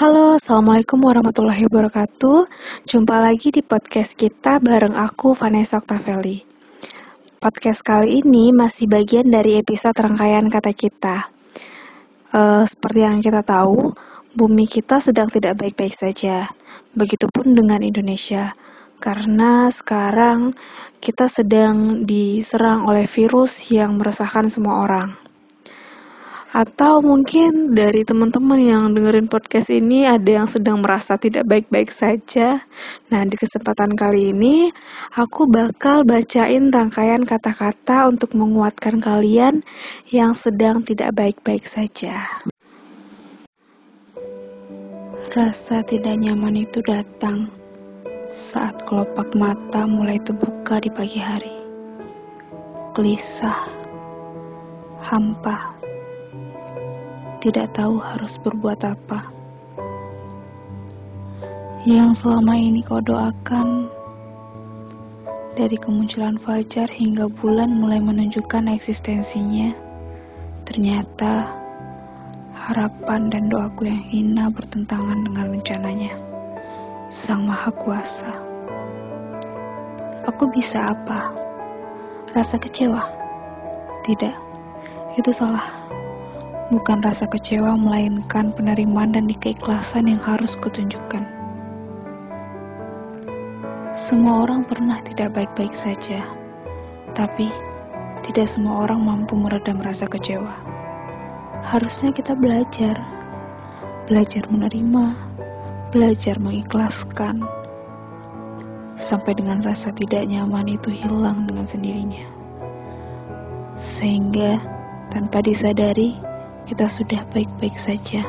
Halo, Assalamualaikum warahmatullahi wabarakatuh. Jumpa lagi di podcast kita bareng aku, Vanessa Octavelli. Podcast kali ini masih bagian dari episode rangkaian kata kita. Uh, seperti yang kita tahu, bumi kita sedang tidak baik-baik saja. Begitupun dengan Indonesia. Karena sekarang kita sedang diserang oleh virus yang meresahkan semua orang. Atau mungkin dari teman-teman yang dengerin podcast ini ada yang sedang merasa tidak baik-baik saja. Nah, di kesempatan kali ini aku bakal bacain rangkaian kata-kata untuk menguatkan kalian yang sedang tidak baik-baik saja. Rasa tidak nyaman itu datang saat kelopak mata mulai terbuka di pagi hari. Gelisah, hampa tidak tahu harus berbuat apa. Yang selama ini kau doakan, dari kemunculan fajar hingga bulan mulai menunjukkan eksistensinya, ternyata harapan dan doaku yang hina bertentangan dengan rencananya. Sang Maha Kuasa. Aku bisa apa? Rasa kecewa? Tidak, itu salah. Bukan rasa kecewa, melainkan penerimaan dan keikhlasan yang harus kutunjukkan. Semua orang pernah tidak baik-baik saja, tapi tidak semua orang mampu meredam rasa kecewa. Harusnya kita belajar, belajar menerima, belajar mengikhlaskan, sampai dengan rasa tidak nyaman itu hilang dengan sendirinya. Sehingga tanpa disadari, kita sudah baik-baik saja.